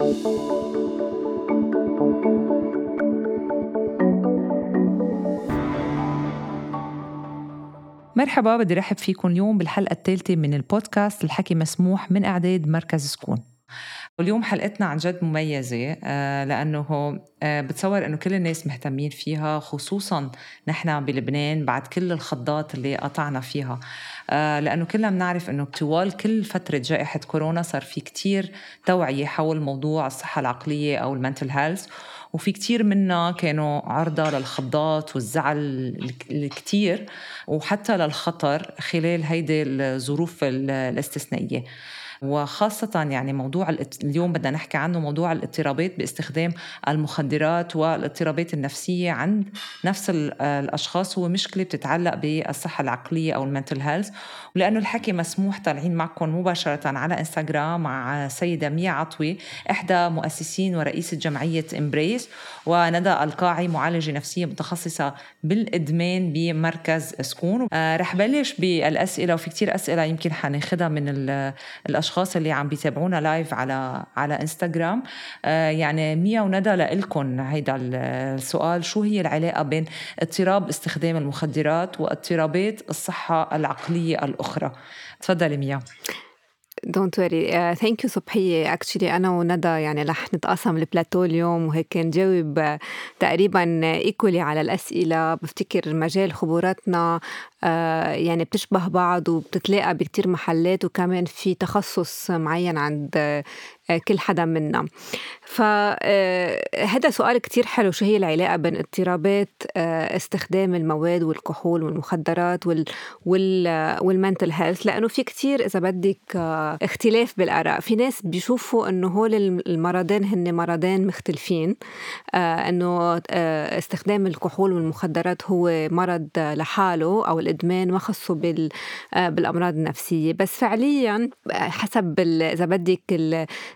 مرحبا بدي رحب فيكم اليوم بالحلقة الثالثة من البودكاست الحكي مسموح من إعداد مركز سكون. واليوم حلقتنا عن جد مميزة آه، لأنه آه، بتصور أنه كل الناس مهتمين فيها خصوصا نحن بلبنان بعد كل الخضات اللي قطعنا فيها. آه، لأنه كلنا بنعرف أنه طوال كل فترة جائحة كورونا صار في كتير توعية حول موضوع الصحة العقلية أو ال mental health وفي كتير منا كانوا عرضة للخضات والزعل الكتير وحتى للخطر خلال هيدي الظروف الاستثنائية. وخاصة يعني موضوع اليوم بدنا نحكي عنه موضوع الاضطرابات باستخدام المخدرات والاضطرابات النفسية عند نفس الأشخاص هو مشكلة بتتعلق بالصحة العقلية أو ال mental health ولأنه الحكي مسموح طالعين معكم مباشرة على إنستغرام مع سيدة ميا عطوي إحدى مؤسسين ورئيسة جمعية Embrace وندى القاعي معالجة نفسية متخصصة بالإدمان بمركز سكون. آه رح بلش بالأسئلة وفي كتير أسئلة يمكن حناخدها من الأشخاص اللي عم بيتابعونا live على على إنستغرام. آه، يعني ميا وندى لكم هيدا السؤال شو هي العلاقة بين اضطراب استخدام المخدرات واضطرابات الصحة العقلية الاخرى تفضلي ميا. don't worry thank you صبحية. actually أنا وندى يعني رح نتقاسم البلاتو اليوم وهيك نجاوب تقريبا equally على الأسئلة. بفتكر مجال خبراتنا يعني بتشبه بعض وبتتلاقى بكتير محلات وكمان في تخصص معين عند آه، كل حدا منا. فهذا آه، سؤال كتير حلو شو هي العلاقة بين اضطرابات استخدام المواد والكحول والمخدرات وال وال والمنتل هيلث لأنه في كتير إذا بدك اختلاف بالآراء. في ناس بيشوفوا إنه هول المرضين هن مرضين مختلفين إنه استخدام الكحول والمخدرات هو مرض لحاله أو الادمان ما خصه بال آه، بالأمراض النفسية. بس فعليا حسب إذا بدك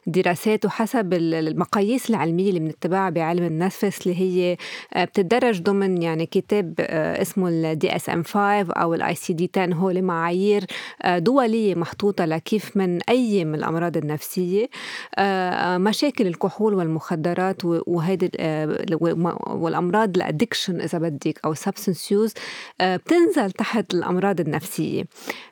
الدراسات وحسب المقاييس العلمية اللي بنتبعها بعلم النفس اللي هي آه، بتدرج ضمن يعني كتاب آه، اسمه ال DSM 5 أو ال ICD 10 هو معايير دولية محطوطة لكيف من أي من الأمراض النفسية. مشاكل الكحول والمخدرات وهيدي والأمراض ال addiction إذا بدك أو substance use بتنزل تحت تحت الأمراض النفسية.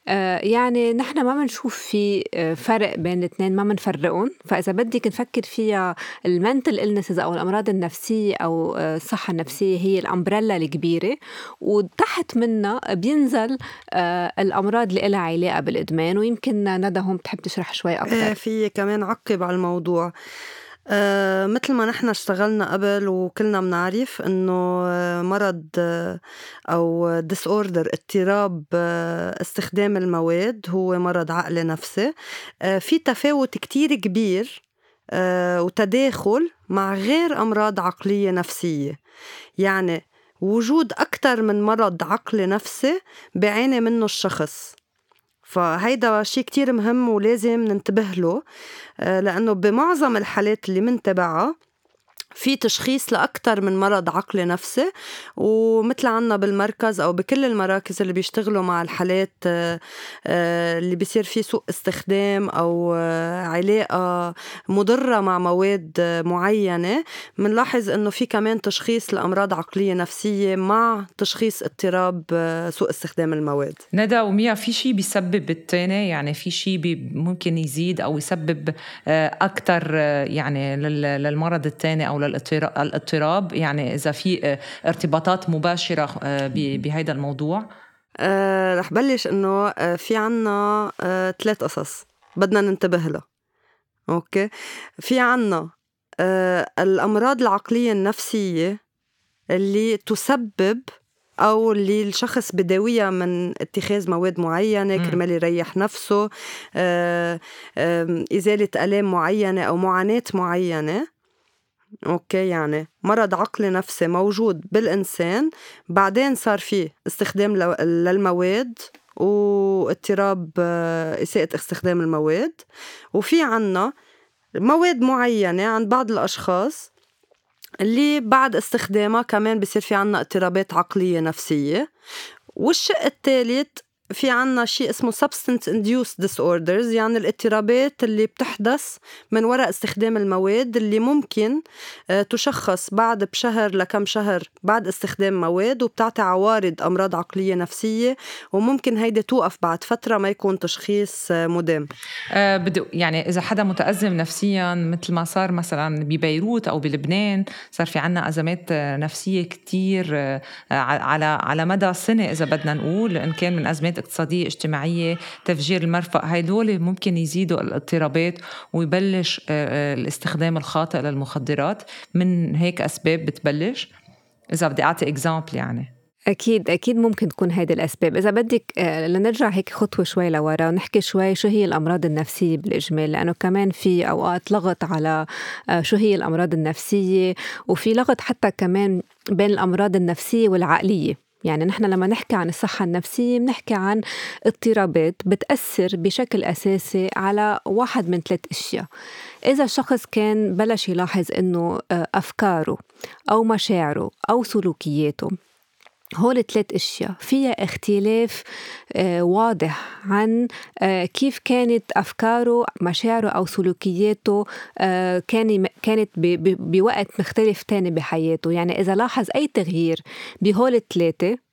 آه، يعني نحن ما بنشوف في آه، فرق بين الاثنين ما بنفرقهم فإذا بدك نفكر فيها المنتل إلنسز أو الأمراض النفسية أو آه، الصحة النفسية هي الأمبريلا الكبيرة وتحت منها بينزل الأمراض اللي لها علاقة بالإدمان ويمكن ندى هم بتحب تشرح شوي أكثر في كمان عقب على الموضوع. آه مثل ما نحن اشتغلنا قبل وكلنا بنعرف إنه آه، مرض آه أو disorder اضطراب استخدام المواد هو مرض عقلي نفسي. في تفاوت كتير كبير وتداخل مع غير أمراض عقلية نفسية. يعني وجود أكثر من مرض عقلي نفسي بيعاني منه الشخص. فهيدا شيء كتير مهم ولازم ننتبه له آه، لأنه بمعظم الحالات اللي منتبعها في تشخيص لأكثر من مرض عقلي نفسي ومثل عنا بالمركز أو بكل المراكز اللي بيشتغلوا مع الحالات آه، آه، اللي بيصير في سوء استخدام أو آه، علاقة مضرة مع مواد معينة بنلاحظ إنه في كمان تشخيص لأمراض عقلية نفسية مع تشخيص اضطراب سوء استخدام المواد. ندى وميا في شيء بيسبب التاني؟ يعني في شيء ممكن يزيد أو يسبب أكثر يعني للمرض الثاني أو الاضطراب يعني إذا في آه، ارتباطات مباشرة آه، بهذا الموضوع؟ أه رح بلش إنه آه، في عنا أه ثلاث قصص بدنا ننتبه لها. أوكي؟ في عنا أه الأمراض العقلية النفسية اللي تسبب أو اللي الشخص بداويها من اتخاذ مواد معينة كرمال يريح نفسه إزالة آلام معينة أو معاناة معينة. أوكي يعني مرض عقلي نفسي موجود بالإنسان بعدين صار في استخدام للمواد واضطراب آه، إساءة استخدام المواد. وفي عنا مواد معينة عند بعض الأشخاص اللي بعد استخدامها كمان بصير في عنا اضطرابات عقلية نفسية. والشق الثالث في عنا شيء اسمه substance induced disorders يعني الاضطرابات اللي بتحدث من وراء استخدام المواد اللي ممكن آه، تشخص بعد بشهر لكم شهر بعد استخدام مواد وبتعطي عوارض أمراض عقلية نفسية وممكن هيدي توقف بعد فترة ما يكون تشخيص آه، مدام. أه بدو يعني إذا حدا متأزم نفسيا مثل ما صار مثلا ببيروت أو بلبنان صار في عنا أزمات آه، نفسية كتير على على مدى سنة إذا بدنا نقول إن كان من أزمات اقتصادية اجتماعية تفجير المرفأ هدول ممكن يزيدوا الاضطرابات ويبلش آه، آه، الاستخدام الخاطئ للمخدرات. من هيك أسباب بتبلش؟ إذا بدي أعطي إكزامبل يعني. أكيد أكيد ممكن تكون هيدي الأسباب. إذا بدك آه، لنرجع هيك خطوة شوي لورا ونحكي شوي شو هي الأمراض النفسية بالإجمال لأنه كمان في أوقات لغط على شو هي الأمراض النفسية وفي لغط حتى كمان بين الأمراض النفسية والعقلية. يعني نحن لما نحكي عن الصحة النفسية بنحكي عن اضطرابات بتأثر بشكل أساسي على واحد من ثلاث أشياء. إذا الشخص كان بلش يلاحظ إنه آه، أفكاره أو مشاعره أو سلوكياته هول ثلاث أشياء. فيها اختلاف آه، واضح عن آه، كيف كانت أفكاره مشاعره أو سلوكياته آه، كان كانت بوقت مختلف تاني بحياته. يعني إذا لاحظ أي تغيير بهول الثلاثة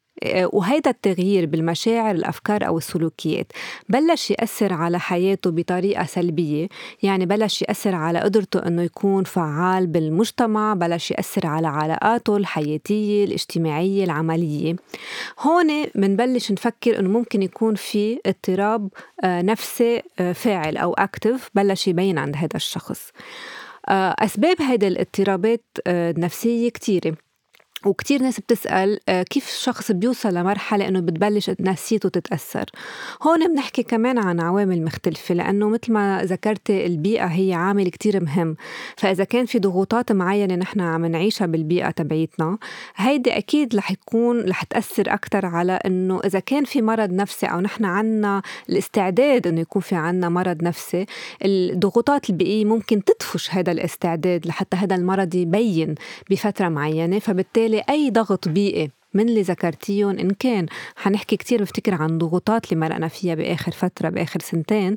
وهيدا التغيير بالمشاعر الأفكار أو السلوكيات بلش يأثر على حياته بطريقة سلبية. يعني بلش يأثر على قدرته أنه يكون فعال بالمجتمع بلش يأثر على علاقاته الحياتية الاجتماعية العملية. هون منبلش نفكر أنه ممكن يكون في اضطراب آه، نفسي آه، فاعل أو أكتف بلش يبين عند هذا الشخص. آه، أسباب هيدا الاضطرابات النفسية كتيرة. وكتير ناس بتسأل آه، كيف الشخص بيوصل لمرحلة إنه بتبلش نفسيته تتأثر؟ هون بنحكي كمان عن عوامل مختلفة لأنه مثل ما ذكرت البيئة هي عامل كتير مهم. فإذا كان في ضغوطات معينة نحن عم نعيشها بالبيئة تبعيتنا هيدي أكيد رح يكون رح تأثر أكتر على إنه إذا كان في مرض نفسي أو نحن عنا الاستعداد إنه يكون في عنا مرض نفسي الضغوطات البيئية ممكن تدفش هذا الاستعداد لحتى هذا المرض يبين بفترة معينة. فبالتالي أي ضغط بيئي من اللي ذكرتيهم. إن كان حنحكي كتير بفتكر عن ضغوطات اللي مرقنا فيها بآخر فترة بآخر سنتين.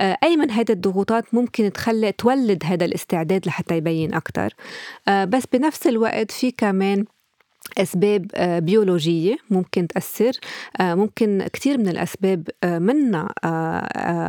آه، أي من هيدا الضغوطات ممكن تخلي تولد هذا الاستعداد لحتى يبين أكتر. آه، بس بنفس الوقت في كمان أسباب آه، بيولوجية ممكن تأثر. آه، ممكن كثير من الأسباب آه، منها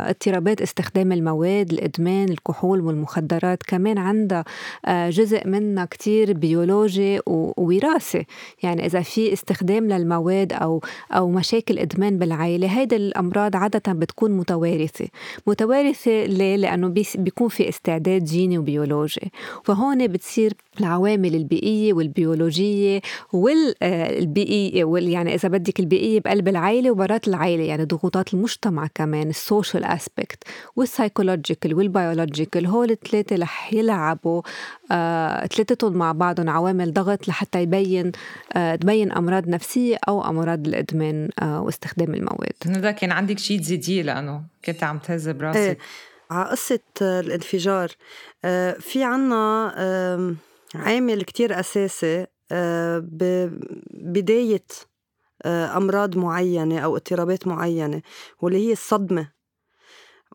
اضطرابات استخدام المواد الإدمان الكحول والمخدرات. كمان عندها جزء منها كثير بيولوجي ووراثي يعني إذا في استخدام للمواد أو أو مشاكل إدمان بالعائلة هيدا الأمراض عادة بتكون متوارثة. متوارثة ليه؟ لأنه بيكون في استعداد جيني وبيولوجي. فهون بتصير العوامل البيئية والبيولوجية والبيئية وال يعني إذا بدك البيئية بقلب العائلة وبرات العائلة يعني ضغوطات المجتمع كمان ال social aspect وال psychological وال biological هول الثلاثة رح يلعبوا آه، ثلاثتهم مع بعضهم عوامل ضغط لحتى يبين آه، تبين أمراض نفسية أو أمراض الإدمان آه، واستخدام المواد ندى كان عندك شيء تزيديه لأنه كنت عم تهز براسك إيه. على قصة الانفجار آه، في عنا عامل كتير أساسي آه، ببداية آه، أمراض معينة أو اضطرابات معينة واللي هي الصدمة.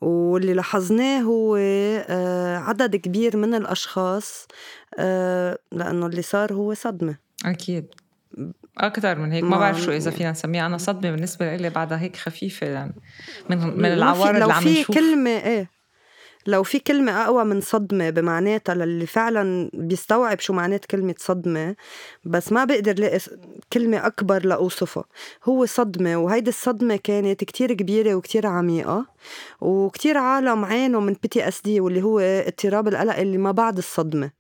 واللي لاحظناه هو آه، عدد كبير من الأشخاص لأنه اللي صار هو صدمة. أكيد. أكثر من هيك ما بعرف شو إذا فينا نسميها. أنا صدمة بالنسبة لي بعدها هيك خفيفة يعني من من العوارض اللي عم نشوف. لو في كلمة إيه. لو في كلمة أقوى من صدمة بمعناتها للي فعلا بيستوعب شو معنات كلمة صدمة بس ما بقدر لاقي كلمة أكبر لأوصفها. هو صدمة وهيدي الصدمة كانت كتير كبيرة وكتير عميقة وكتير عالم عانوا من PTSD واللي هو اضطراب القلق اللي ما بعد الصدمة.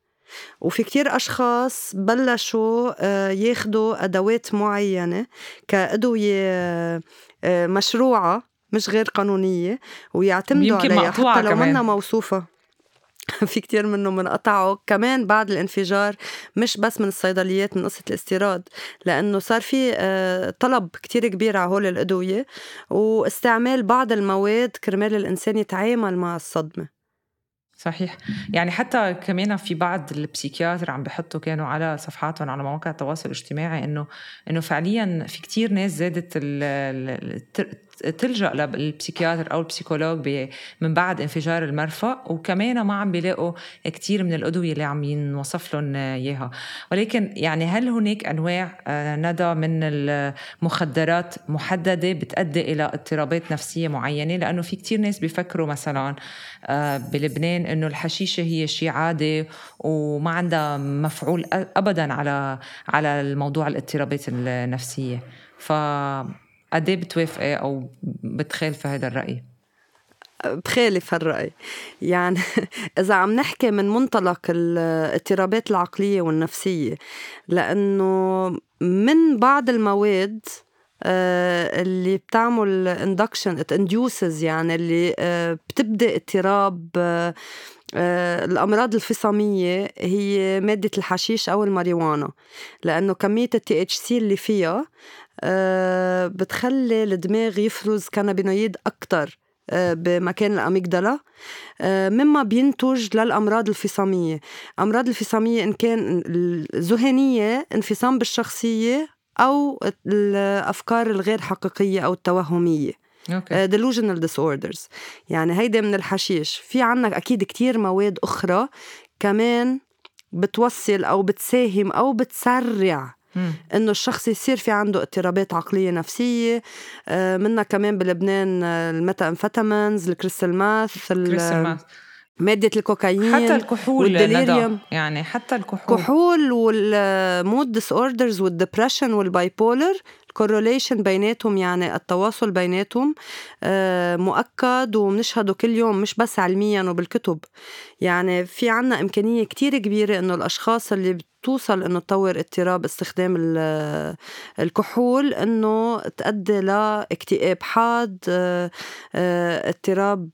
وفي كتير أشخاص بلشوا آه، ياخدوا أدوات معينة كأدوية آه، مشروعة مش غير قانونية ويعتمدوا عليها حتى لو منا موصوفة. في كتير منهم منقطعوا. كمان بعد الانفجار مش بس من الصيدليات من قصة الاستيراد لأنه صار في آه، طلب كتير كبير على هول الأدوية واستعمال بعض المواد كرمال الإنسان يتعامل مع الصدمة. صحيح. يعني حتى كمان في بعض البسيكياتر عم بحطوا كانوا على صفحاتهم على مواقع التواصل الاجتماعي إنه إنه فعليا في كتير ناس زادت تلجأ للبسيكياتر أو البسيكولوج من بعد انفجار المرفأ وكمان ما عم بيلاقوا كثير من الأدوية اللي عم ينوصف لهم إياها. ولكن يعني هل هناك أنواع آه، ندى من المخدرات محددة بتؤدي إلى اضطرابات نفسية معينة؟ لأنه في كثير ناس بيفكروا مثلا آه، بلبنان إنه الحشيشة هي شيء عادي وما عندها مفعول ابدا على على الموضوع الاضطرابات النفسية. ف قد إيه بتوافقي أو بتخالفي هذا الرأي؟ بخالف هالرأي يعني إذا عم نحكي من منطلق الاضطرابات العقلية والنفسية لأنه من بعض المواد آه، اللي بتعمل اندكشن ات يعني اللي آه، بتبدأ اضطراب آه، الأمراض الفصامية هي مادة الحشيش أو الماريوانا لأنه كمية ال THC اللي فيها بتخلي الدماغ يفرز cannabinoid أكتر آه، بمكان ال amygdala آه، مما بينتج للأمراض الفصامية. أمراض الفصامية إن كان الذهنية انفصام بالشخصية أو الأفكار الغير حقيقية أو التوهمية. okay. delusional disorders. يعني هيدا من الحشيش. في عنا أكيد كتير مواد أخرى كمان بتوصل أو بتساهم أو بتسرع إنه الشخص يصير في عنده اضطرابات عقلية نفسية. آه، عنا كمان بلبنان ال methamphetamines ال crystal meth مادة الكوكايين حتى الكحول وال delirium. يعني حتى الكحول. كحول وال mood disorders وال depression وال bipolar ال correlation بيناتهم يعني التواصل بيناتهم آه، مؤكد وبنشهده كل يوم مش بس علميا وبالكتب. يعني في عنا إمكانية كتير كبيرة إنه الأشخاص اللي بتوصل إنه تطور اضطراب استخدام الكحول إنه تؤدي لاكتئاب حاد آه، آه، اضطراب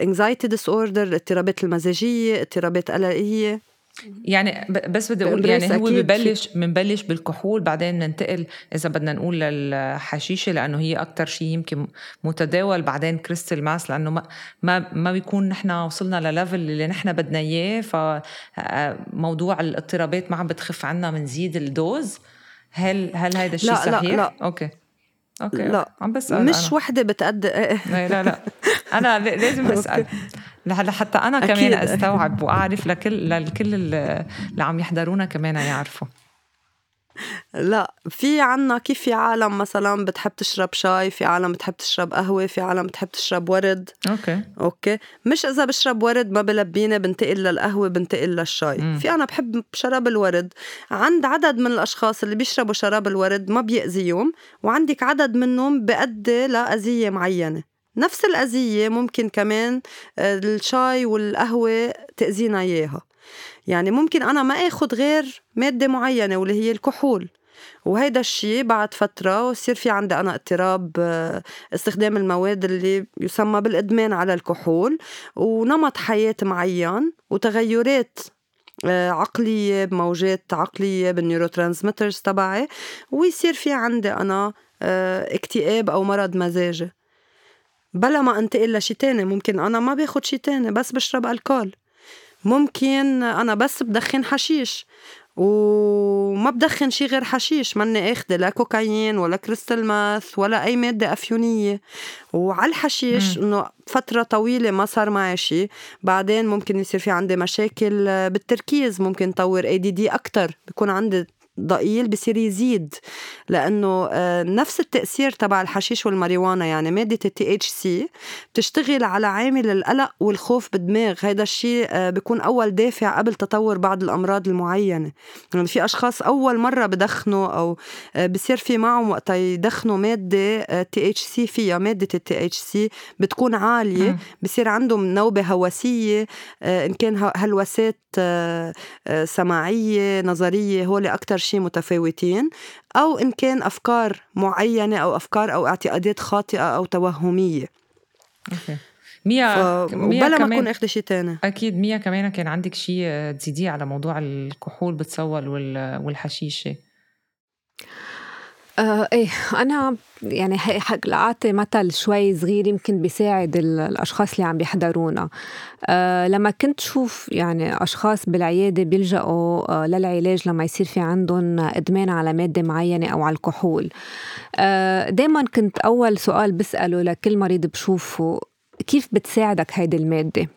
anxiety disorder اضطرابات المزاجية اضطرابات قلقية يعني بس بدي أقول يعني هو ببلش بنبلش بالكحول بعدين ننتقل إذا بدنا نقول للحشيشة لأنه هي أكثر شيء يمكن متداول بعدين crystal meth لأنه ما ما, ما بيكون نحن وصلنا لل level اللي نحن بدنا إياه فموضوع الاضطرابات ما عم بتخف عنا بنزيد ال dose. هل هل هذا الشيء صحيح؟ لا لا. okay. okay لا عم بسأل مش وحدة بتأدي. لا لا. أنا لازم أسأل. لحتى أنا كمان أستوعب وأعرف لكل للكل اللي عم يحضرونا كمان يعرفوا. لا في عنا كيف في عالم مثلا بتحب تشرب شاي في عالم بتحب تشرب قهوة في عالم بتحب تشرب ورد. okay. okay. مش إذا بشرب ورد ما بيلبيني بنتقل للقهوة بنتقل للشاي. مم. في أنا بحب شراب الورد. عند عدد من الأشخاص اللي بيشربوا شراب الورد ما بيأذيهم وعندك عدد منهم بيأدي لأذية معينة. نفس الأذية ممكن كمان آه، الشاي والقهوة تأذينا إياها. يعني ممكن أنا ما أخذ غير مادة معينة واللي هي الكحول. وهيدا الشيء بعد فترة ويصير في عندي أنا اضطراب آه، استخدام المواد اللي يسمى بالإدمان على الكحول ونمط حياة معين وتغيرات آه، عقلية بموجات عقلية بال neurotransmitters تبعي ويصير في عندي أنا اكتئاب أو مرض مزاجي. بلا ما أنتقل لشي تاني ممكن أنا ما باخد شي تاني بس بشرب ألكول. ممكن أنا بس بدخن حشيش وما بدخن شي غير حشيش ماني آخدة لا كوكايين ولا crystal meth ولا أي مادة أفيونية. وعلى الحشيش إنه فترة طويلة ما صار معي شي. بعدين ممكن يصير في عندي مشاكل بالتركيز ممكن طور ADD أكثر بكون عندي ضئيل بصير يزيد لأنه آه، نفس التأثير تبع الحشيش والماريوانا يعني مادة ال THC بتشتغل على عامل القلق والخوف بالدماغ. هذا الشيء آه، بيكون أول دافع قبل تطور بعض الأمراض المعينة. يعني في أشخاص أول مرة بدخنوا أو آه، بصير في معهم وقت يدخنوا مادة THC فيها مادة ال THC بتكون عالية بصير عندهم نوبة هوسيه إن كان هلوسات سماعية نظرية هول أكثر شيء متفاوتين أو إن كان أفكار معينة أو أفكار أو اعتقادات خاطئة أو توهمية. أوكي. ميا ف... ميا بلا ما أكون اخذ شيء تاني. أكيد ميا كمان كان عندك شيء تزيديه على موضوع الكحول بتصور والحشيشة. آه إيه أنا يعني حق لاعطي مثل شوي صغير يمكن بيساعد الأشخاص اللي عم بيحضرونا. آه لما كنت شوف يعني أشخاص بالعيادة بيلجأوا آه للعلاج لما يصير في عندهم إدمان على مادة معينة أو على الكحول. آه دائما كنت أول سؤال بسأله لكل مريض بشوفه كيف بتساعدك هيدي المادة؟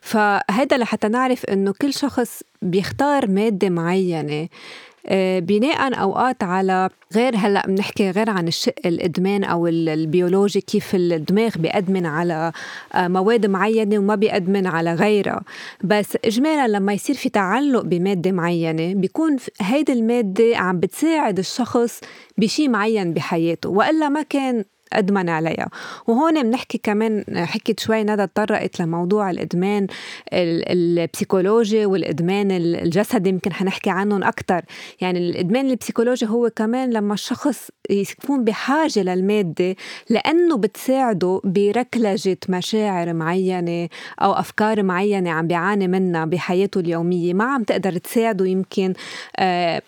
فهذا لحتى نعرف إنه كل شخص بيختار مادة معينة بناء أوقات على غير هلأ بنحكي غير عن الشق الإدمان أو البيولوجي كيف الدماغ بيأدمن على آه، مواد معينة وما بيأدمن على غيرها. بس اجمالا لما يصير في تعلق بمادة معينة بيكون هيدي المادة عم بتساعد الشخص بشيء معين بحياته. وإلا ما كان أدمن عليها. وهون بنحكي كمان حكيت شوي ندى تطرقت لموضوع الإدمان البسيكولوجي والإدمان الجسدي يمكن حنحكي عنهم أكثر يعني الإدمان البسيكولوجي هو كمان لما الشخص يكون بحاجة للمادة لأنه بتساعده برگلجة مشاعر معينة أو أفكار معينة عم بيعاني منها بحياته اليومية. ما عم تقدر تساعده يمكن آه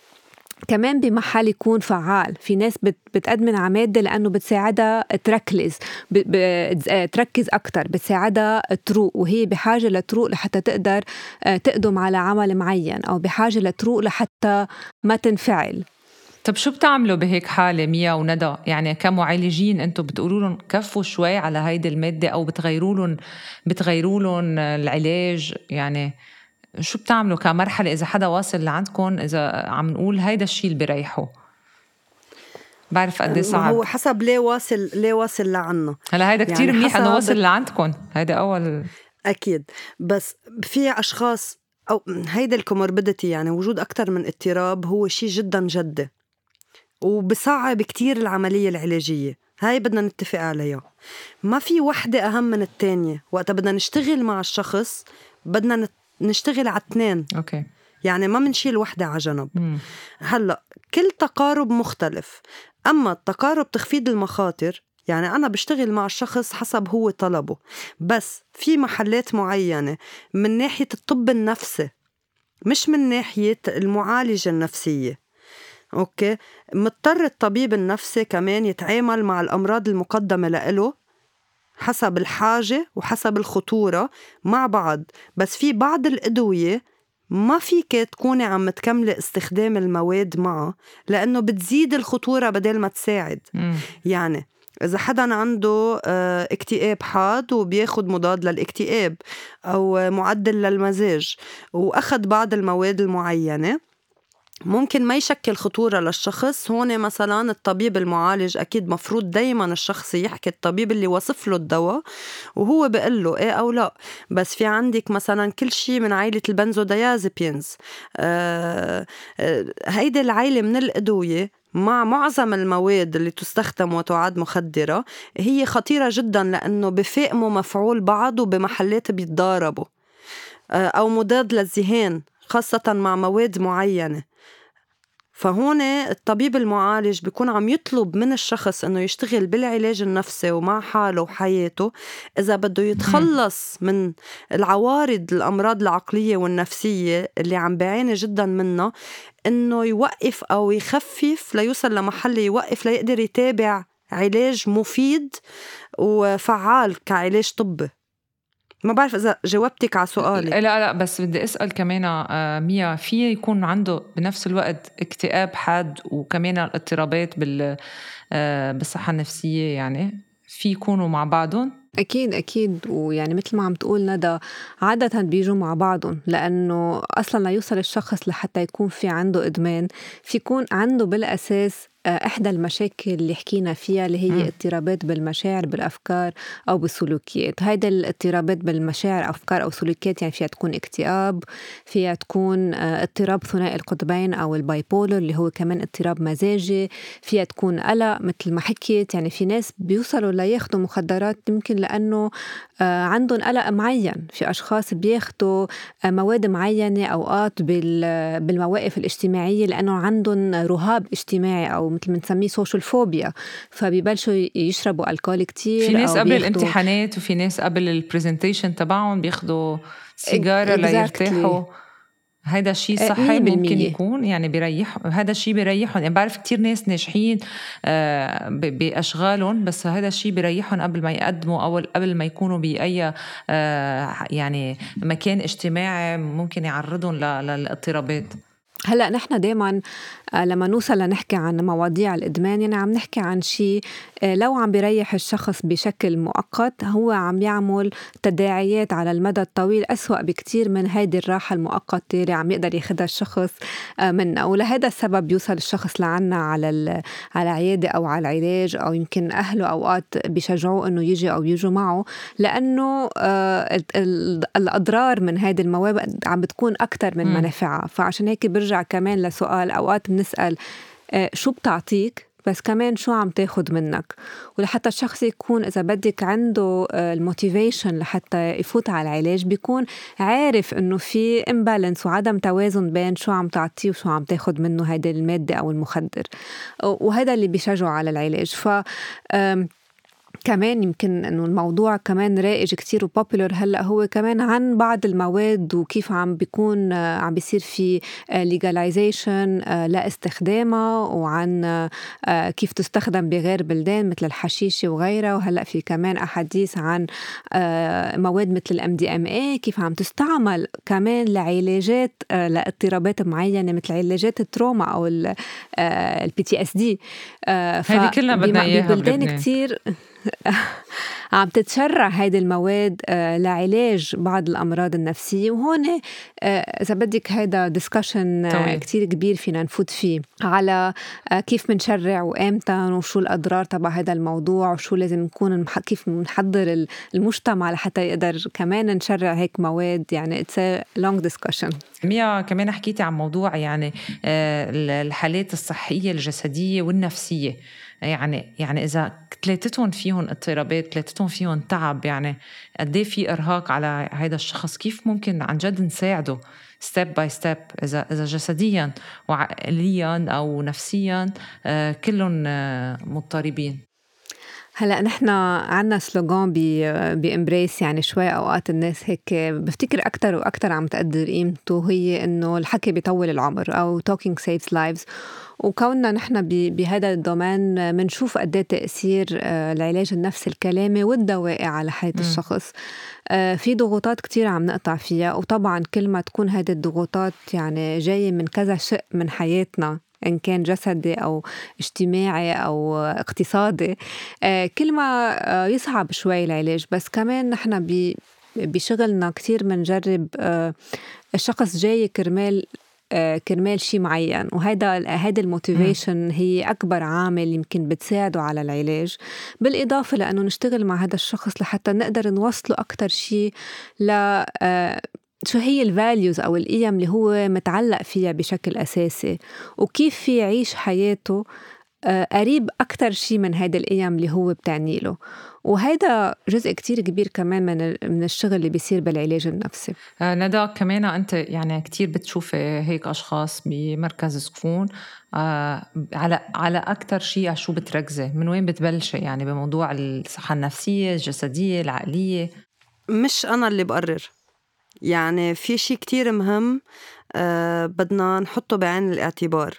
كمان بمحل يكون فعال. في ناس بتقدمن على ماده لأنه بتساعدها تركز تركز أكثر بتساعدها تروق وهي بحاجة لتروق لحتى تقدر آه، تقدم على عمل معين أو بحاجة لتروق لحتى ما تنفعل. طب شو بتعملوا بهيك حالة ميا وندى؟ يعني كمعالجين أنتم بتقولوا لهم كفوا شوي على هيدي المادة أو بتغيروا لهم بتغيروا لهم العلاج؟ يعني شو بتعملوا كمرحلة إذا حدا واصل لعندكم إذا عم نقول هيدا الشيء اللي بيريحه؟ بعرف قد إيه صعب. هو حسب ليه واصل ليه واصل لعنا. هلا هيدا كثير يعني منيح إنه وصل لعندكم. هيدا اول أكيد. بس في أشخاص أو هيدا الكوموربيديتي يعني وجود أكثر من اضطراب هو شيء جدا جدي. وبصعب كتير العملية العلاجية. هاي بدنا نتفق عليها. ما في وحدة أهم من الثانية وقتها بدنا نشتغل مع الشخص بدنا نشتغل على اثنين. أوكي. يعني ما بنشيل وحدة على جنب. هلأ كل تقارب مختلف. أما التقارب تخفيض المخاطر يعني أنا بشتغل مع الشخص حسب هو طلبه. بس في محلات معينة من ناحية الطب النفسي مش من ناحية المعالجة النفسية. أوكي؟ مضطر الطبيب النفسي كمان يتعامل مع الأمراض المقدمة لإله حسب الحاجة وحسب الخطورة مع بعض بس في بعض الأدوية ما فيك تكوني عم تكملي استخدام المواد معها لأنه بتزيد الخطورة بدل ما تساعد م. يعني إذا حدا عنده آه، اكتئاب حاد وبياخد مضاد للاكتئاب أو معدل للمزاج وأخذ بعض المواد المعينة ممكن ما يشكل خطورة للشخص. هون مثلا الطبيب المعالج أكيد مفروض دايما الشخص يحكي الطبيب اللي وصف له الدواء وهو بيقول له إيه أو لا. بس في عندك مثلا كل شيء من عائلة البنزوديازيبينز. آه آه هيدي العائلة من الأدوية مع معظم المواد اللي تستخدم وتعد مخدرة هي خطيرة جدا لأنه بفائموا مفعول بعض وبمحلات بيتضاربوا آه، أو مضاد للذهان خاصة مع مواد معينة. فهون الطبيب المعالج بيكون عم يطلب من الشخص إنه يشتغل بالعلاج النفسي ومع حاله وحياته. إذا بده يتخلص من العوارض الأمراض العقلية والنفسية اللي عم بيعاني جدا منها إنه يوقف أو يخفف ليوصل لمحل يوقف ليقدر يتابع علاج مفيد وفعال كعلاج طبي. ما بعرف إذا جاوبتك على سؤالي. لا لا بس بدي أسأل كمان آه، ميا في يكون عنده بنفس الوقت اكتئاب حاد وكمان الاضطرابات بال آه، بالصحة النفسية يعني؟ في يكونوا مع بعضهم؟ أكيد أكيد. ويعني مثل ما عم تقول ندى عادة بيجوا مع بعضهم لأنه أصلا ليوصل الشخص لحتى يكون في عنده إدمان. في يكون عنده بالأساس آه، إحدى المشاكل اللي حكينا فيها اللي هي م. اضطرابات بالمشاعر بالأفكار أو بالسلوكيات. هيدا الاضطرابات بالمشاعر أفكار أو سلوكيات يعني فيها تكون اكتئاب فيها تكون آه، اضطراب ثنائي القطبين أو البايبولر اللي هو كمان اضطراب مزاجي. فيها تكون قلق مثل ما حكيت. يعني في ناس بيوصلوا لياخدوا مخدرات يمكن لأنه آه، عندهم قلق معين. في أشخاص بياخدوا مواد معينة أوقات بالمواقف الاجتماعية لأنه عندهم رهاب اجتماعي أو مثل ما نسميه social phobia فبيبلشوا يشربوا الكول كتير في ناس قبل الامتحانات وفي ناس قبل ال presentation تبعهم بياخدوا سيجارة. ليرتاحوا. هذا الشيء صحي ممكن يكون يعني بيريح هذا الشيء بيريحهم. يعني بعرف كتير ناس ناجحين آه، بأشغالهم بس هذا الشيء بيريحهم قبل ما يقدموا أو قبل ما يكونوا بأي آه، يعني مكان اجتماعي ممكن يعرضهم للاضطرابات. هلا نحن دائما آه، لما نوصل لنحكي عن مواضيع الإدمان يعني عم نحكي عن شيء آه، لو عم بيريح الشخص بشكل مؤقت هو عم يعمل تداعيات على المدى الطويل أسوأ بكتير من هيدي الراحة المؤقتة اللي عم يقدر ياخدها الشخص آه، منا ولهذا السبب بيوصل الشخص لعنا على على عيادة أو على العلاج أو يمكن أهله أوقات بيشجعوه إنه يجي أو يجوا معه. لأنه الأضرار من هذه المواد عم بتكون أكثر من منافعها. فعشان هيك برجع كمان لسؤال أوقات بنسأل شو بتعطيك؟ بس كمان شو عم تاخد منك؟ ولحتى الشخص يكون إذا بدك عنده آه، ال motivation لحتى يفوت على العلاج بيكون عارف إنه في imbalance وعدم توازن بين شو عم تعطيه وشو عم تاخد منه هيدي المادة أو المخدر. وهذا اللي بيشجعه على العلاج. ف كمان يمكن إنه الموضوع كمان رائج كتير و popular هلأ هو كمان عن بعض المواد وكيف عم بيكون آه، عم بيصير في legalization آه، لاستخدامها وعن آه، كيف تستخدم بغير بلدان مثل الحشيشة وغيرها. وهلأ في كمان أحاديث عن مواد مثل ال MDMA كيف عم تستعمل كمان لعلاجات لاضطرابات معينة مثل علاجات ال trauma أو ال PTSD هذه كلها بدنا إياها ببلدان كثير عم تتشرع هيدي المواد آه، لعلاج بعض الأمراض النفسية. وهون آه، إذا بدك هيدا discussion آه، كتير كبير فينا نفوت فيه على كيف بنشرع وإمتى وشو الأضرار تبع هذا الموضوع وشو لازم نكون كيف بنحضر المجتمع لحتى يقدر كمان نشرع هيك مواد. يعني it's long discussion ميا كمان حكيتي عن موضوع يعني الحالات الصحية الجسدية والنفسية. يعني يعني إذا ثلاثتهم فيهم اضطرابات ثلاثتهم فيهم تعب يعني قد إيه في إرهاق على هذا الشخص؟ كيف ممكن عن جد نساعده step by step إذا إذا جسديا وعقليا أو نفسيا آه، كلهم آه، مضطربين. هلأ نحن عندنا slogan ب Embrace يعني شوي أوقات الناس هيك بفتكر أكثر وأكثر عم تقدر قيمته هي إنه الحكي بيطول العمر أو talking saves lives. وكوننا نحن بهذا ال domain بنشوف قد إيه تأثير آه، العلاج النفسي الكلامي والدوائي على حياة م. الشخص آه، في ضغوطات كتير عم نقطع فيها وطبعا كل ما تكون هذه الضغوطات يعني جاية من كذا شق من حياتنا إن كان جسدي أو اجتماعي أو اقتصادي آه، كل ما يصعب شوي العلاج بس كمان نحن بشغلنا كتير بنجرب الشخص جاي كرمال آه، كرمال شيء معين. وهذا هذا الموتيفيشن هي أكبر عامل يمكن بتساعده على العلاج. بالإضافة لأنه نشتغل مع هذا الشخص لحتى نقدر نوصله أكثر شيء ل آه، شو هي الفاليوز أو القيم اللي هو متعلق فيها بشكل أساسي. وكيف في يعيش حياته آه، قريب أكتر شيء من هيدا القيم اللي هو بتعني له. وهيدا جزء كتير كبير كمان من من الشغل اللي بيصير بالعلاج النفسي. آه ندى كمان أنت يعني كتير بتشوفي هيك أشخاص بمركز سكون. آه على على أكتر شيء شو بتركزي؟ من وين بتبلشي؟ يعني بموضوع الصحة النفسية الجسدية العقلية؟ مش أنا اللي بقرر. يعني في شيء كتير مهم آه بدنا نحطه بعين الاعتبار.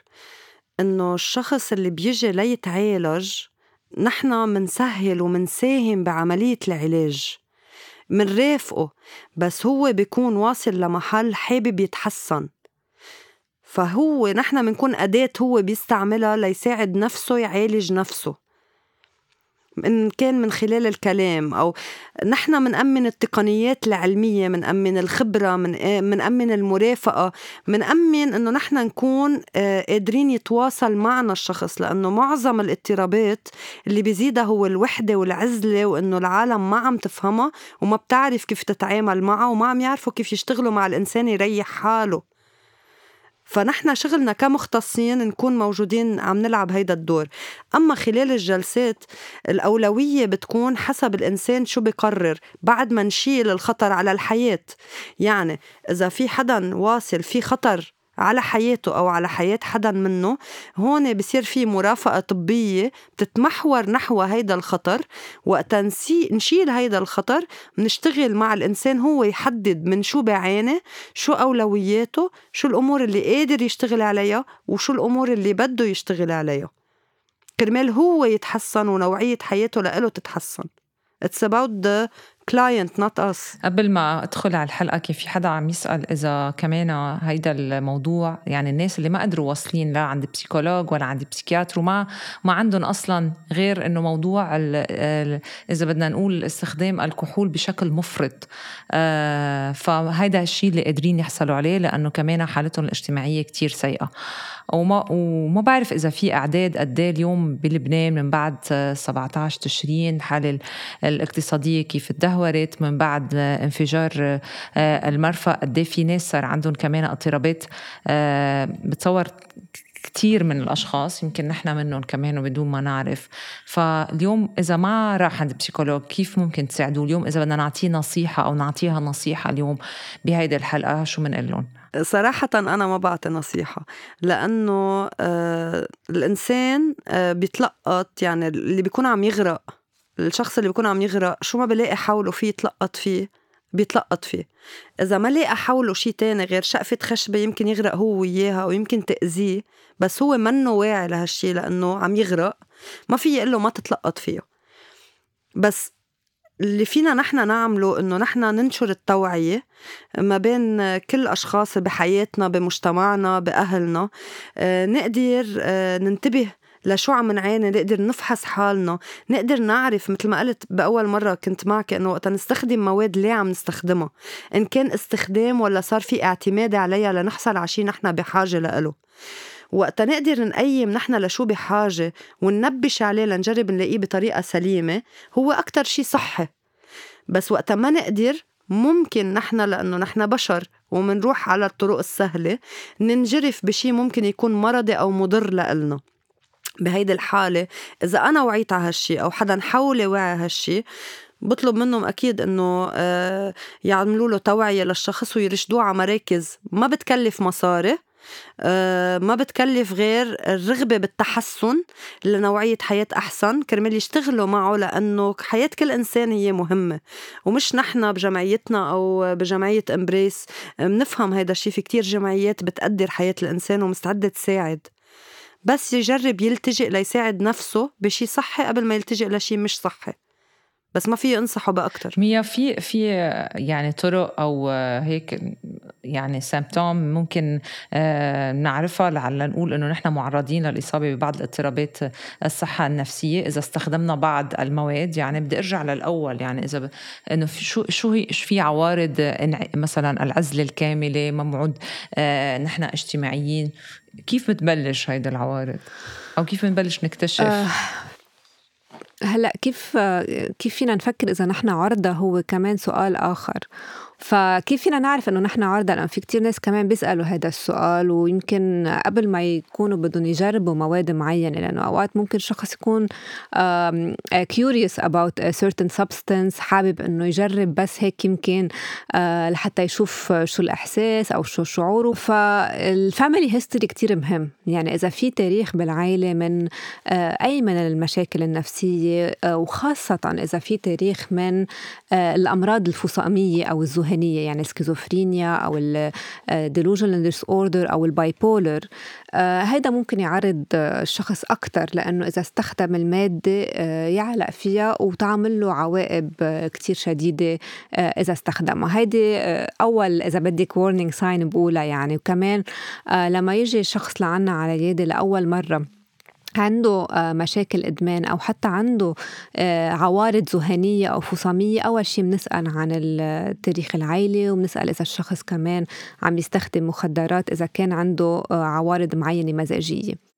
إنه الشخص اللي بيجي ليتعالج نحن منسهل ومنساهم بعملية العلاج منرافقه بس هو بيكون واصل لمحل حابب يتحسن. فهو نحن بنكون أداة هو بيستعملها ليساعد نفسه يعالج نفسه. إن كان من خلال الكلام أو نحن منأمن التقنيات العلمية منأمن الخبرة من منأمن المرافقة منأمن إنه نحن نكون آه، قادرين يتواصل معنا الشخص لأنه معظم الاضطرابات اللي بيزيدها هو الوحدة والعزلة وإنه العالم ما عم تفهمها وما بتعرف كيف تتعامل معها وما عم يعرفوا كيف يشتغلوا مع الإنسان يريح حاله. فنحن شغلنا كمختصين نكون موجودين عم نلعب هيدا الدور. أما خلال الجلسات الأولوية بتكون حسب الإنسان شو بقرر بعد ما نشيل الخطر على الحياة. يعني إذا في حدا واصل في خطر على حياته أو على حياة حدا منه هون بصير في مرافقة طبية بتتمحور نحو هيدا الخطر وقت نشيل هيدا الخطر بنشتغل مع الإنسان هو يحدد من شو بيعاني شو أولوياته شو الأمور اللي قادر يشتغل عليها وشو الأمور اللي بده يشتغل عليها. كرمال هو يتحسن ونوعية حياته لإله تتحسن. It's about the client not us قبل ما أدخل على الحلقة كان في حدا عم يسأل إذا كمان هيدا الموضوع؟ يعني الناس اللي ما قدروا واصلين لا عند psychologue ولا عند psychiatre وما ما عندهم أصلا غير إنه موضوع ال ال إذا بدنا نقول استخدام الكحول بشكل مفرط. آه فهيدا الشيء اللي قادرين يحصلوا عليه لأنه كمان حالتهم الاجتماعية كتير سيئة. وما وما بعرف إذا في إعداد قد إيه اليوم بلبنان من بعد 17 تشرين الحاله الاقتصادية كيف تدهورت من بعد انفجار آه، المرفأ قد في ناس صار عندهم كمان اضطرابات آه، بتصور كتير من الأشخاص يمكن نحن منهم كمان وبدون ما نعرف. فاليوم إذا ما راح عند بسيكولوج كيف ممكن تساعدوه اليوم؟ إذا بدنا نعطيه نصيحة أو نعطيها نصيحة اليوم بهيدي الحلقة شو بنقول لهم؟ صراحة أنا ما بعطي نصيحة لأنه آه الإنسان آه بيتلقط يعني اللي بيكون عم يغرق الشخص اللي بيكون عم يغرق شو ما بلاقي حوله فيه يتلقط فيه بيتلقط فيه. إذا ما لقى حوله شيء تاني غير شقفة خشبة يمكن يغرق هو وياها ويمكن تأذيه بس هو منه واعي لهالشي لأنه عم يغرق ما في يقول له ما تتلقط فيه. بس اللي فينا نحن نعمله إنه نحن ننشر التوعية ما بين كل أشخاص بحياتنا بمجتمعنا بأهلنا. آه، نقدر آه، ننتبه لشو عم نعاني نقدر نفحص حالنا نقدر نعرف مثل ما قلت بأول مرة كنت معك إنه وقت نستخدم مواد ليه عم نستخدمها. إن كان استخدام ولا صار في اعتماد عليها لنحصل على شيء نحن بحاجة لإله. وقت نقدر نقيم نحن لشو بحاجة وننبش عليه لنجرب نلاقيه بطريقة سليمة هو أكتر شيء صحي. بس وقت ما نقدر ممكن نحن لأنه نحن بشر ومنروح على الطرق السهلة ننجرف بشي ممكن يكون مرضي أو مضر لإلنا. بهيدي الحالة إذا أنا وعيت على هالشي أو حدا حولي وعي هالشي بطلب منهم أكيد إنه آه، يعملوا له توعية للشخص ويرشدوه على مراكز ما بتكلف مصاري آه، ما بتكلف غير الرغبة بالتحسن لنوعية حياة أحسن كرمال يشتغلوا معه لأنه حياة كل إنسان هي مهمة. ومش نحن بجمعيتنا أو بجمعية إمبريس بنفهم هيدا الشيء في كتير جمعيات بتقدر حياة الإنسان ومستعدة تساعد. بس يجرب يلتجئ ليساعد نفسه بشي صحي قبل ما يلتجئ لشي مش صحي. بس ما في انصحه باكثر ميا في في يعني طرق أو هيك يعني سيمبتوم ممكن آه، نعرفها لعل نقول انه نحن معرضين للإصابة ببعض الاضطرابات الصحة النفسية. إذا استخدمنا بعض المواد يعني بدي ارجع للأول يعني إذا ب... إنه شو شو هي في عوارض مثلا العزلة الكاملة ممعود آه، نحن اجتماعيين. كيف بتبلش هيدا العوارض؟ أو كيف بنبلش نكتشف؟ آه هلأ كيف كيف فينا نفكر إذا نحن عرضة هو كمان سؤال آخر؟ فكيف فينا نعرف إنه نحن عرضة؟ لأن في كتير ناس كمان بيسألوا هذا السؤال ويمكن قبل ما يكونوا بدهم يجربوا مواد معينة لأنه أوقات ممكن شخص يكون about a certain substance حابب إنه يجرب بس هيك يمكن آه، لحتى يشوف شو الإحساس أو شو شعوره. فال family history كتير مهم. يعني إذا في تاريخ بالعائلة من آه، أي من المشاكل النفسية آه، وخاصة إذا في تاريخ من الأمراض الفصامية أو الذهنيه الذهنية يعني السكيزوفرينيا أو ال delusional disorder أو ال bipolar آه، هيدا ممكن يعرض الشخص أكثر لأنه إذا استخدم المادة آه، يعلق فيها وتعمل له عواقب كتير شديدة آه، إذا استخدمها. هيدي أول إذا بدك warning sign بقولها يعني. وكمان لما يجي شخص لعنا على العياده لأول مرة عنده آه، مشاكل إدمان أو حتى عنده آه، عوارض ذهنية أو فصامية أول شيء بنسأل عن التاريخ العائلي وبنسأل إذا الشخص كمان عم يستخدم مخدرات إذا كان عنده آه، عوارض معينة مزاجية.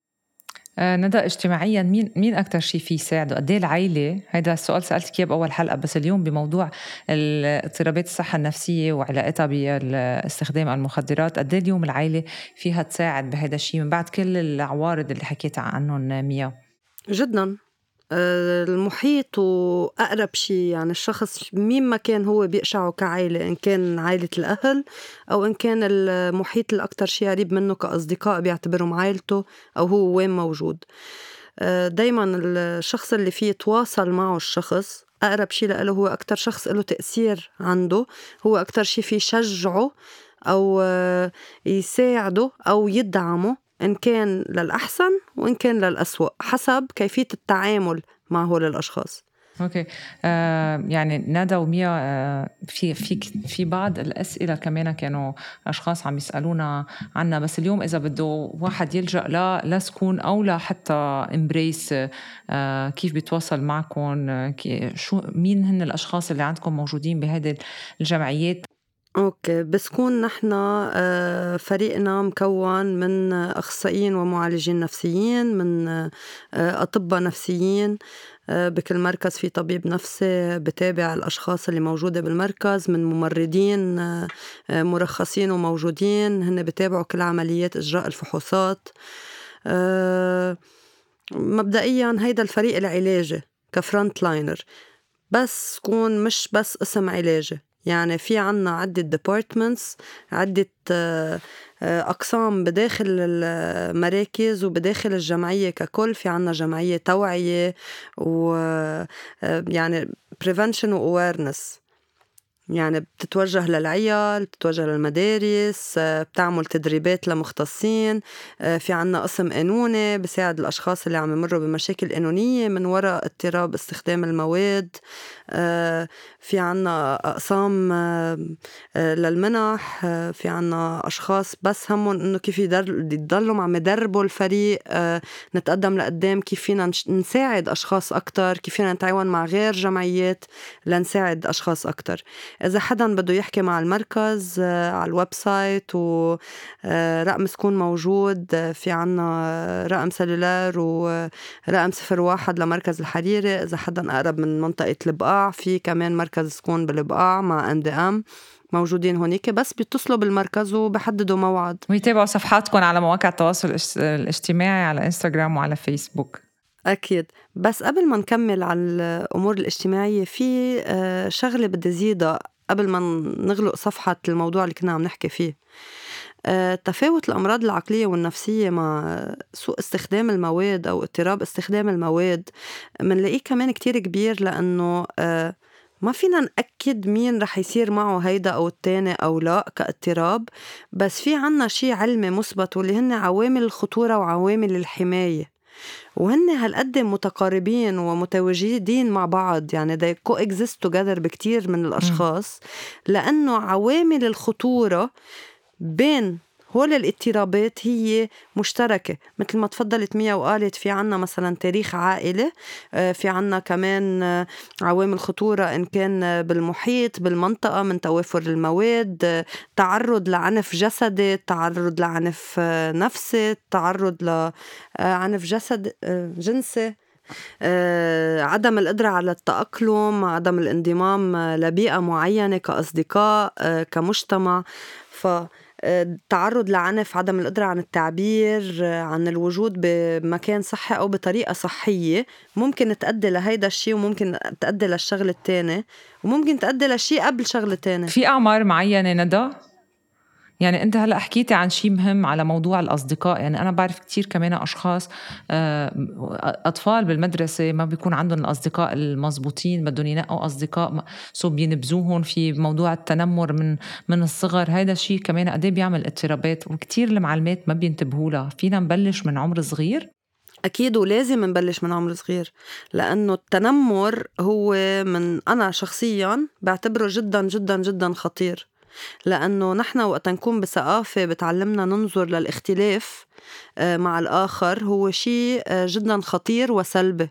ندى اجتماعيا مين مين أكثر شيء في يساعده؟ قد إيه العائله؟ هذا السؤال سالتك اياه باول حلقة بس اليوم بموضوع اضطرابات الصحة النفسية وعلاقتها باستخدام المخدرات، قد إيه اليوم العائله فيها تساعد بهذا الشيء من بعد كل العوارض اللي حكيت عنهم ميا؟ جدا آه، المحيط وأقرب شيء يعني الشخص مين ما كان هو بيقشعه كعائلة إن كان عائلة الأهل أو إن كان المحيط الأكثر شيء قريب منه كأصدقاء بيعتبرهم عائلته أو هو وين موجود. آه، دايما الشخص اللي فيه يتواصل معه الشخص أقرب شيء له هو أكتر شخص له تأثير عنده هو أكتر شيء فيه يشجعه أو آه، يساعده أو يدعمه. إن كان للأحسن وإن كان للأسوأ حسب كيفية التعامل مع هول الأشخاص أوكي. آه يعني ندى وميا آه في في في بعض الأسئلة كمان كانوا أشخاص عم يسألونا عنها بس اليوم إذا بده واحد يلجأ لا لسكون أو لحتى Embrace آه كيف بيتواصل معكم آه شو مين هن الأشخاص اللي عندكم موجودين بهذه الجمعيات؟ أوكي بسكون نحن آه، فريقنا مكون من أخصائيين ومعالجين نفسيين من آه، أطباء نفسيين آه، بكل مركز في طبيب نفسي بتابع الأشخاص اللي موجودة بالمركز من ممرضين مرخصين وموجودين هن بتابعوا كل عمليات إجراء الفحوصات. مبدئيا هيدا الفريق العلاجي ك frontliner بس كون مش بس اسم علاجي. يعني في عنا عدة departments عدة آه، أقسام بداخل المراكز وبداخل الجمعية ككل. في عنا جمعية توعية و آه، يعني prevention و awareness. يعني بتتوجه للعيال بتتوجه للمدارس بتعمل تدريبات لمختصين في عنا قسم قانوني بساعد الأشخاص اللي عم يمروا بمشاكل قانونية من وراء اضطراب استخدام المواد في عنا أقسام للمنح في عنا أشخاص بس همهم إنه كيف يضلوا عم يدربوا الفريق نتقدم لقدام كيف فينا نساعد أشخاص أكتر كيف فينا نتعاون مع غير جمعيات لنساعد أشخاص أكتر. إذا حدا بده يحكي مع المركز على ال website ورقم سكون موجود في عنا رقم cellular ورقم صفر واحد لمركز الحريري. إذا حدا أقرب من منطقة البقاع في كمان مركز سكون بالبقاع مع MDM موجودين هونيك بس بيتصلوا بالمركز وبحددوا موعد. ويتابعوا صفحاتكم على مواقع التواصل الإجتماعي على إنستغرام وعلى فيسبوك. أكيد. بس قبل ما نكمل على الأمور الاجتماعية في آه، شغلة بدي زيدها قبل ما نغلق صفحة الموضوع اللي كنا عم نحكي فيه. آه، تفاوت الأمراض العقلية والنفسية مع سوء استخدام المواد أو اضطراب استخدام المواد منلاقيه كمان كتير كبير لأنه آه، ما فينا نأكد مين رح يصير معه هيدا أو التاني أو لا كاضطراب. بس في عنا شي علمي مثبت واللي هن عوامل الخطورة وعوامل الحماية. وهن هالقد متقاربين ومتواجدين مع بعض. يعني they coexist together بكتير من الأشخاص. لأنه عوامل الخطورة بين هول الإضطرابات هي مشتركة. مثل ما تفضلت ميا وقالت في عنا مثلا تاريخ عائلة آه، في عنا كمان آه، عوامل خطورة إن كان بالمحيط بالمنطقة من توافر المواد آه، تعرض لعنف جسدي تعرض لعنف نفسي تعرض لعنف جسد جنسي عدم القدرة على التأقلم عدم الانضمام لبيئة معينة كأصدقاء كمجتمع. ف التعرض لعنف عدم القدرة عن التعبير عن الوجود بمكان صحي أو بطريقة صحية ممكن تأدي لهيدا الشيء وممكن تأدي للشغل التاني وممكن تأدي لشيء قبل شغلة تاني في أعمار معينة ندى؟ يعني انت هلا حكيتي عن شيء مهم على موضوع الأصدقاء يعني أنا بعرف كثير كمان أشخاص آه، أطفال بالمدرسة ما بيكون عندهم الأصدقاء المزبوطين بدهم ينقوا أصدقاء سو بينبذوهم في موضوع التنمر من من الصغر. هذا الشيء كمان قد إيه بيعمل اضطرابات وكثير المعلمات ما بينتبهوا لها. فينا نبلش من عمر صغير؟ أكيد ولازم نبلش من عمر صغير لأنه التنمر هو من أنا شخصيا بعتبره جدا جدا جدا خطير. لأنه نحن وقت نكون بثقافة بتعلمنا ننظر للاختلاف آه، مع الآخر هو شيء آه، جدا خطير وسلبي.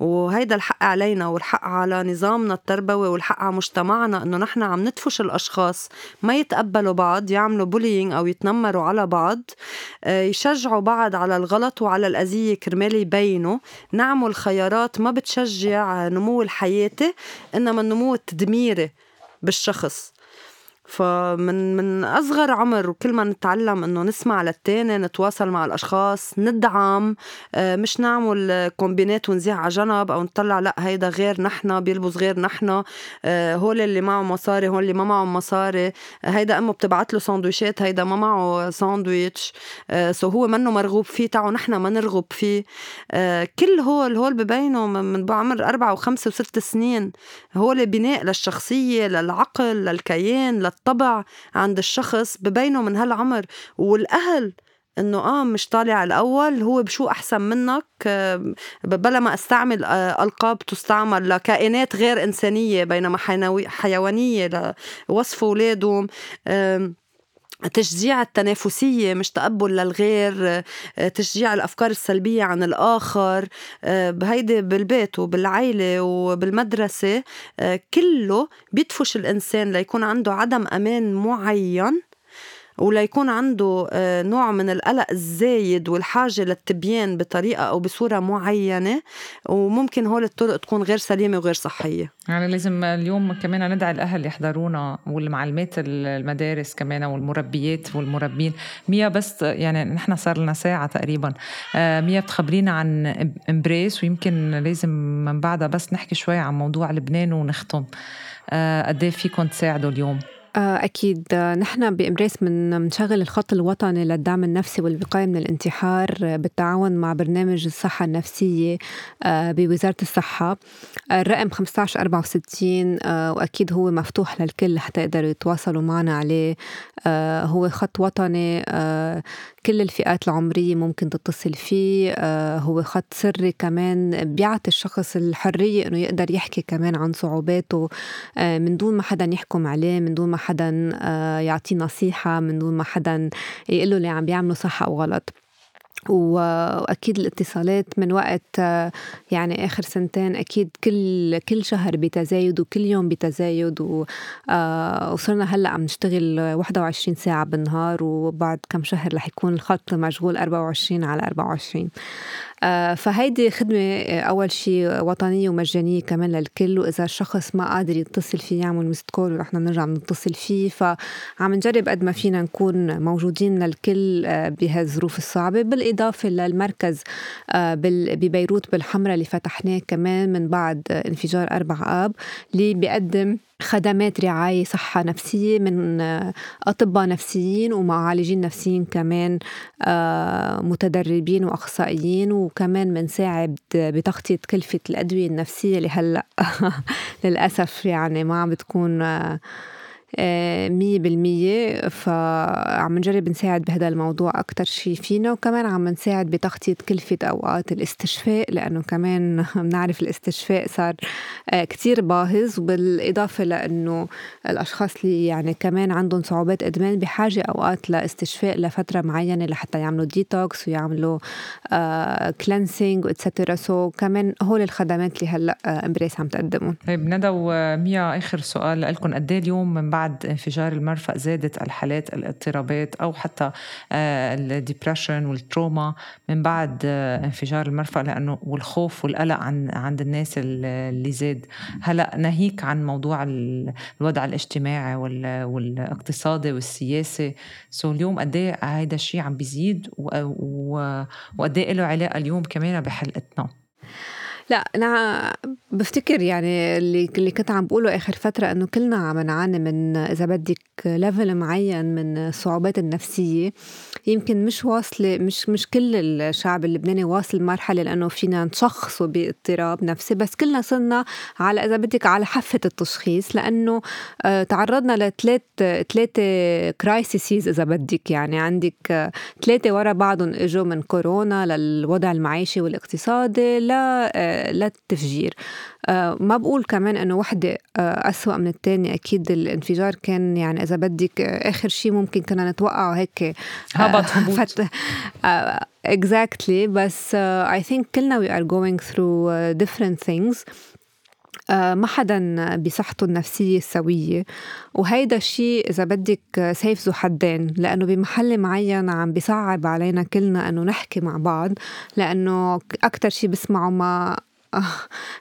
وهيدا الحق علينا والحق على نظامنا التربوي والحق على مجتمعنا إنه نحن عم ندفش الأشخاص ما يتقبلوا بعض يعملوا بولينج أو يتنمروا على بعض آه، يشجعوا بعض على الغلط وعلى الأذية كرمال يبينوا. نعمل خيارات ما بتشجع نمو الحياتي إنما النمو التدميري بالشخص. فمن من أصغر عمر وكل ما نتعلم إنه نسمع للتاني نتواصل مع الأشخاص ندعم آه، مش نعمل كومبينات ونزيع على جنب أو نطلع لأ هيدا غير نحن بيلبس غير نحن آه، هول اللي معه مصاري هول اللي ما معهم مصاري هيدا أمه بتبعت له ساندويشات هيدا ما معه ساندويتش so هو منه مرغوب فيه تعو نحن ما نرغب فيه كل هول هول ببينوا من بعمر أربعة وخمسة وست سنين هول بناء للشخصية للعقل للكيان للطبع عند الشخص ببينوا من هالعمر والأهل إنه آه مش طالع الأول هو بشو أحسن منك؟ آه، بلا ما أستعمل آه، ألقاب تستعمل لكائنات غير إنسانية بينما حيوانية لوصف اولادهم تشجيع التنافسية مش تقبل للغير آه، تشجيع الأفكار السلبية عن الآخر هيدي بالبيت وبالعيلة وبالمدرسة كله بيدفش الإنسان ليكون عنده عدم أمان معين وليكون عنده آه، نوع من القلق الزايد والحاجة للتبيان بطريقة أو بصورة معينة وممكن هول الطرق تكون غير سليمة وغير صحية. يعني لازم اليوم كمان ندعي الأهل يحضرونا والمعلمات المدارس كمان والمربيات والمربين. ميا بس يعني نحن صار لنا ساعة تقريبا. آه، ميا بتخبرينا عن إمبريس ويمكن لازم من بعدها بس نحكي شوي عن موضوع لبنان ونختم. آه، قد إيه فيكم تساعدوا اليوم؟ أكيد. نحن بإمبريس من منشغل الخط الوطني للدعم النفسي والوقاية من الانتحار بالتعاون مع برنامج الصحة النفسية آه، بوزارة الصحة. الرقم 1564 آه، وأكيد هو مفتوح للكل حتى يقدروا يتواصلوا معنا عليه. هو خط وطني كل الفئات العمرية ممكن تتصل فيه. هو خط سري كمان بيعطي الشخص الحرية إنه يقدر يحكي كمان عن صعوباته. من دون ما حدا يحكم عليه من دون ما حدا آه، يعطيه نصيحة من دون ما حدا يقول له اللي عم بيعمله صح أو غلط. وأكيد الاتصالات من وقت آه، يعني آخر سنتين أكيد كل كل شهر بتزايد وكل يوم بتزايد آه، وصرنا هلأ عم نشتغل 21 ساعة بالنهار وبعد كم شهر رح يكون الخط مشغول 24 على 24 آه، فهيدي خدمة أول شيء وطنية ومجانية كمان للكل وإذا الشخص ما قادر يتصل فيه يعمل مست كول ورح نرجع نتصل فيه فعم نجرب قد ما فينا نكون موجودين للكل بهالظروف الصعبة. بالإضافة للمركز ببيروت بالحمرة اللي فتحناه كمان من بعد انفجار أربع آب اللي بيقدم خدمات رعاية صحة نفسية من أطباء نفسيين ومعالجين نفسيين كمان آه، متدربين وأخصائيين وكمان بنساعد بتغطية كلفة الأدوية النفسية اللي هلأ للأسف يعني ما عم بتكون آه، مية بالمية فعم نجرب نساعد بهذا الموضوع أكتر شي فينا وكمان عم نساعد بتغطية كلفة أوقات الاستشفاء لأنه كمان بنعرف الاستشفاء صار آه، كتير باهظ وبالإضافة لأنه الأشخاص اللي يعني كمان عندهم صعوبات إدمان بحاجة أوقات لاستشفاء لفترة معينة لحتى يعملوا ديتوكس ويعملوا cleansing و etcetera so كمان هول الخدمات اللي هلأ Embrace عم تقدمهم. طيب ندى وميا آخر سؤال لكم قد إيه اليوم من بعد بعد انفجار المرفأ زادت الحالات الاضطرابات أو حتى آه، ال depression وال trauma من بعد آه، انفجار المرفأ لأنه والخوف والقلق عن عند الناس اللي زاد. هلأ ناهيك عن موضوع الوضع الاجتماعي والاقتصادي والسياسي. so اليوم قد إيه هيدا الشيء عم بيزيد وقد إيه له علاقة اليوم كمان بحلقتنا؟ لا أنا بفتكر يعني اللي اللي كنت عم بقوله آخر فترة إنه كلنا عم نعاني من إذا بدك level معين من الصعوبات النفسية. يمكن مش واصلة مش مش كل الشعب اللبناني واصل مرحلة لأنه فينا نشخصه باضطراب نفسي بس كلنا صرنا على إذا بدك على حافة التشخيص لأنه آه، تعرضنا لثلاث ثلاثة crises إذا بدك. يعني عندك ثلاثة ورا بعضهم إجوا من كورونا للوضع المعيشي والاقتصادي لا آه، للتفجير. آه، ما بقول كمان إنه وحدة آه، أسوأ من الثانية أكيد الانفجار كان يعني إذا بدك آه، آخر شيء ممكن كنا نتوقعه هيك هبط هبوط. exactly. بس اي ثينك كلنا we are going through different things. ما حدا بصحته النفسية السوية. وهيدا الشيء إذا بدك سيف ذو حدين. لأنه بمحل معين عم بصعب علينا كلنا أنه نحكي مع بعض. لأنه أكتر شيء بسمعه ما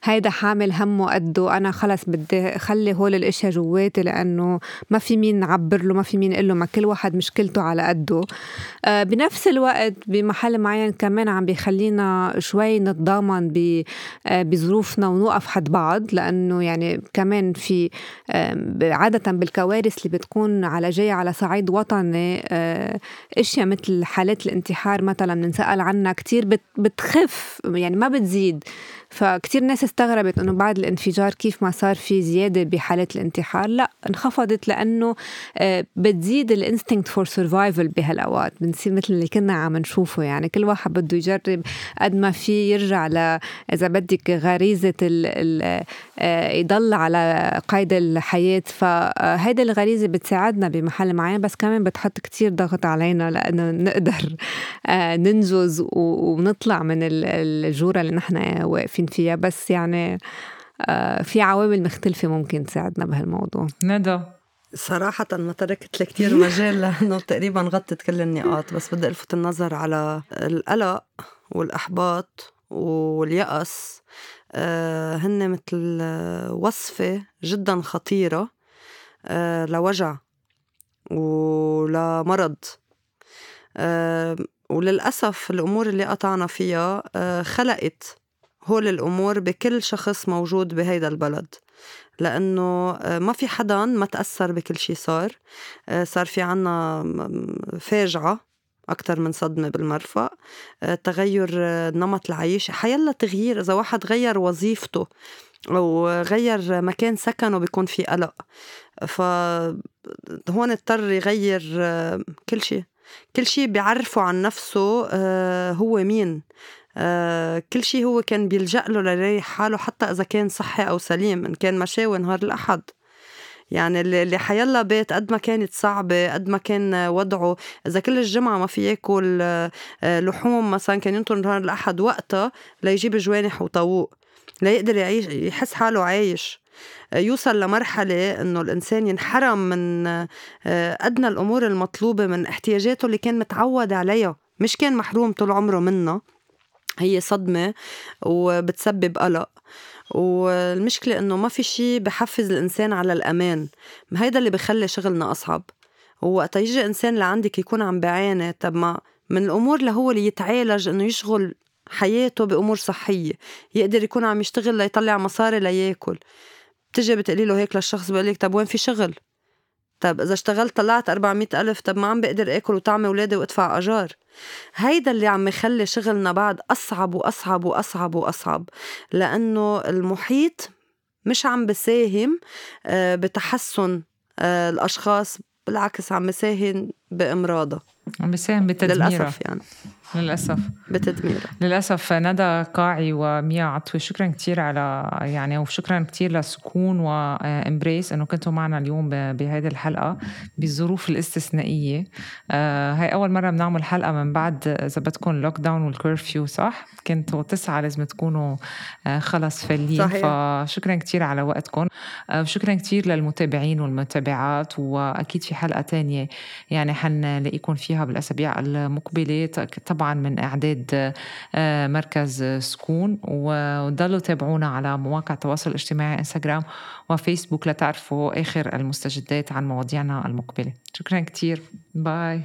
هيدا حامل همه قده. أنا خلص بدي خلي هول الإشياء جواتي لأنه ما في مين نعبر له ما في مين له ما كل واحد مشكلته على قده. آه، بنفس الوقت بمحل معين كمان عم بيخلينا شوي نتضامن آه، بظروفنا ونوقف حد بعض لأنه يعني كمان في عادة بالكوارث اللي بتكون على جاي على صعيد وطني آه، إشياء مثل حالات الانتحار مثلا نسال عنها كتير بتخف يعني ما بتزيد. فكتير ناس استغربت إنه بعد الانفجار كيف ما صار في زيادة بحالات الانتحار. لا انخفضت لأنه آه، بتزيد ال instinct for survival بهالأوقات. بنصير مثل اللي كنا عم نشوفه. يعني كل واحد بده يجرب قد ما في يرجع ل إذا بدك غريزة ال ال آه، يضل على قيد الحياة. فهيدي الغريزة بتساعدنا بمحل معين بس كمان بتحط كتير ضغط علينا لأنه نقدر آه، ننجز ونطلع من الجورة اللي نحن واقفين فيها بس يعني آه، في عوامل مختلفة ممكن تساعدنا بهالموضوع. ندى. صراحة ما تركت لك كتير مجال لأنه تقريبا غطت كل النقاط بس بدي ألفت النظر على القلق والإحباط واليأس. آه، هن مثل وصفة جدا خطيرة آه، لوجع ولمرض. وللأسف الأمور اللي قطعنا فيها خلقت هول الأمور بكل شخص موجود بهيدا البلد لأنه آه، ما في حدا ما تأثر بكل شي صار. آه، صار في عنا فاجعة أكتر من صدمة بالمرفأ. آه، تغير نمط العيش. حيلا تغيير إذا واحد غير وظيفته أو غير مكان سكنه بيكون في قلق. فهون اضطر يغير كل شيء كل شيء بيعرفه عن نفسه هو مين. آه، كل شيء هو كان بيلجأ له ليريح حاله حتى إذا كان صحي أو سليم إن كان مشاوي نهار الأحد. يعني اللي حيلا بيت قد ما كانت صعبة قد ما كان وضعه. إذا كل الجمعة ما في ياكل آه، لحوم مثلا كان ينطر نهار الأحد وقتها ليجيب جوانح وطاووق ليقدر يعيش يحس حاله عايش. آه، يوصل لمرحلة إنه الإنسان ينحرم من أدنى الأمور المطلوبة من احتياجاته اللي كان متعود عليها. مش كان محروم طول عمره منها. هي صدمة وبتسبب قلق. والمشكلة إنه ما في شي بحفز الإنسان على الأمان. هيدا اللي بخلي شغلنا أصعب. ووقت يجي إنسان لعندك يكون عم بعاني طب ما من الأمور اللي هو اللي يتعالج إنه يشغل حياته بأمور صحية. يقدر يكون عم يشتغل ليطلع مصاري لياكل. بتجي بتقولي له هيك للشخص بيقول لك طب وين في شغل؟ طب إذا اشتغلت طلعت 400 ألف طب ما عم بقدر آكل وطعمي ولادي وأدفع أجار. هيدا اللي عم يخلي شغلنا بعد أصعب وأصعب وأصعب وأصعب لأنه المحيط مش عم بساهم آه، بتحسن آه، الأشخاص بالعكس عم بساهم بإمراضها عم بساهم بتدميرها للأسف يعني. للأسف. بتدمير للأسف ندى قاعي وميا عطوي. شكرا كثير على يعني وشكرا كثير لسكون و Embrace إنه كنتوا معنا اليوم بهذه الحلقة بالظروف الاستثنائية. آه، هاي أول مرة بنعمل حلقة من بعد إذا بدكم lockdown وال curfew صح؟ كنتوا تسعة لازم تكونوا آه، خلص صحيح. فشكرا كثير على وقتكم. آه، وشكرا كثير للمتابعين والمتابعات. وأكيد في حلقة تانية يعني حنلاقيكم فيها بالأسابيع المقبلة. طبعا من إعداد آه، مركز سكون وضلوا تابعونا على مواقع التواصل الاجتماعي إنستغرام وفيسبوك لتعرفوا آخر المستجدات عن مواضيعنا المقبلة. شكرا كتير. باي.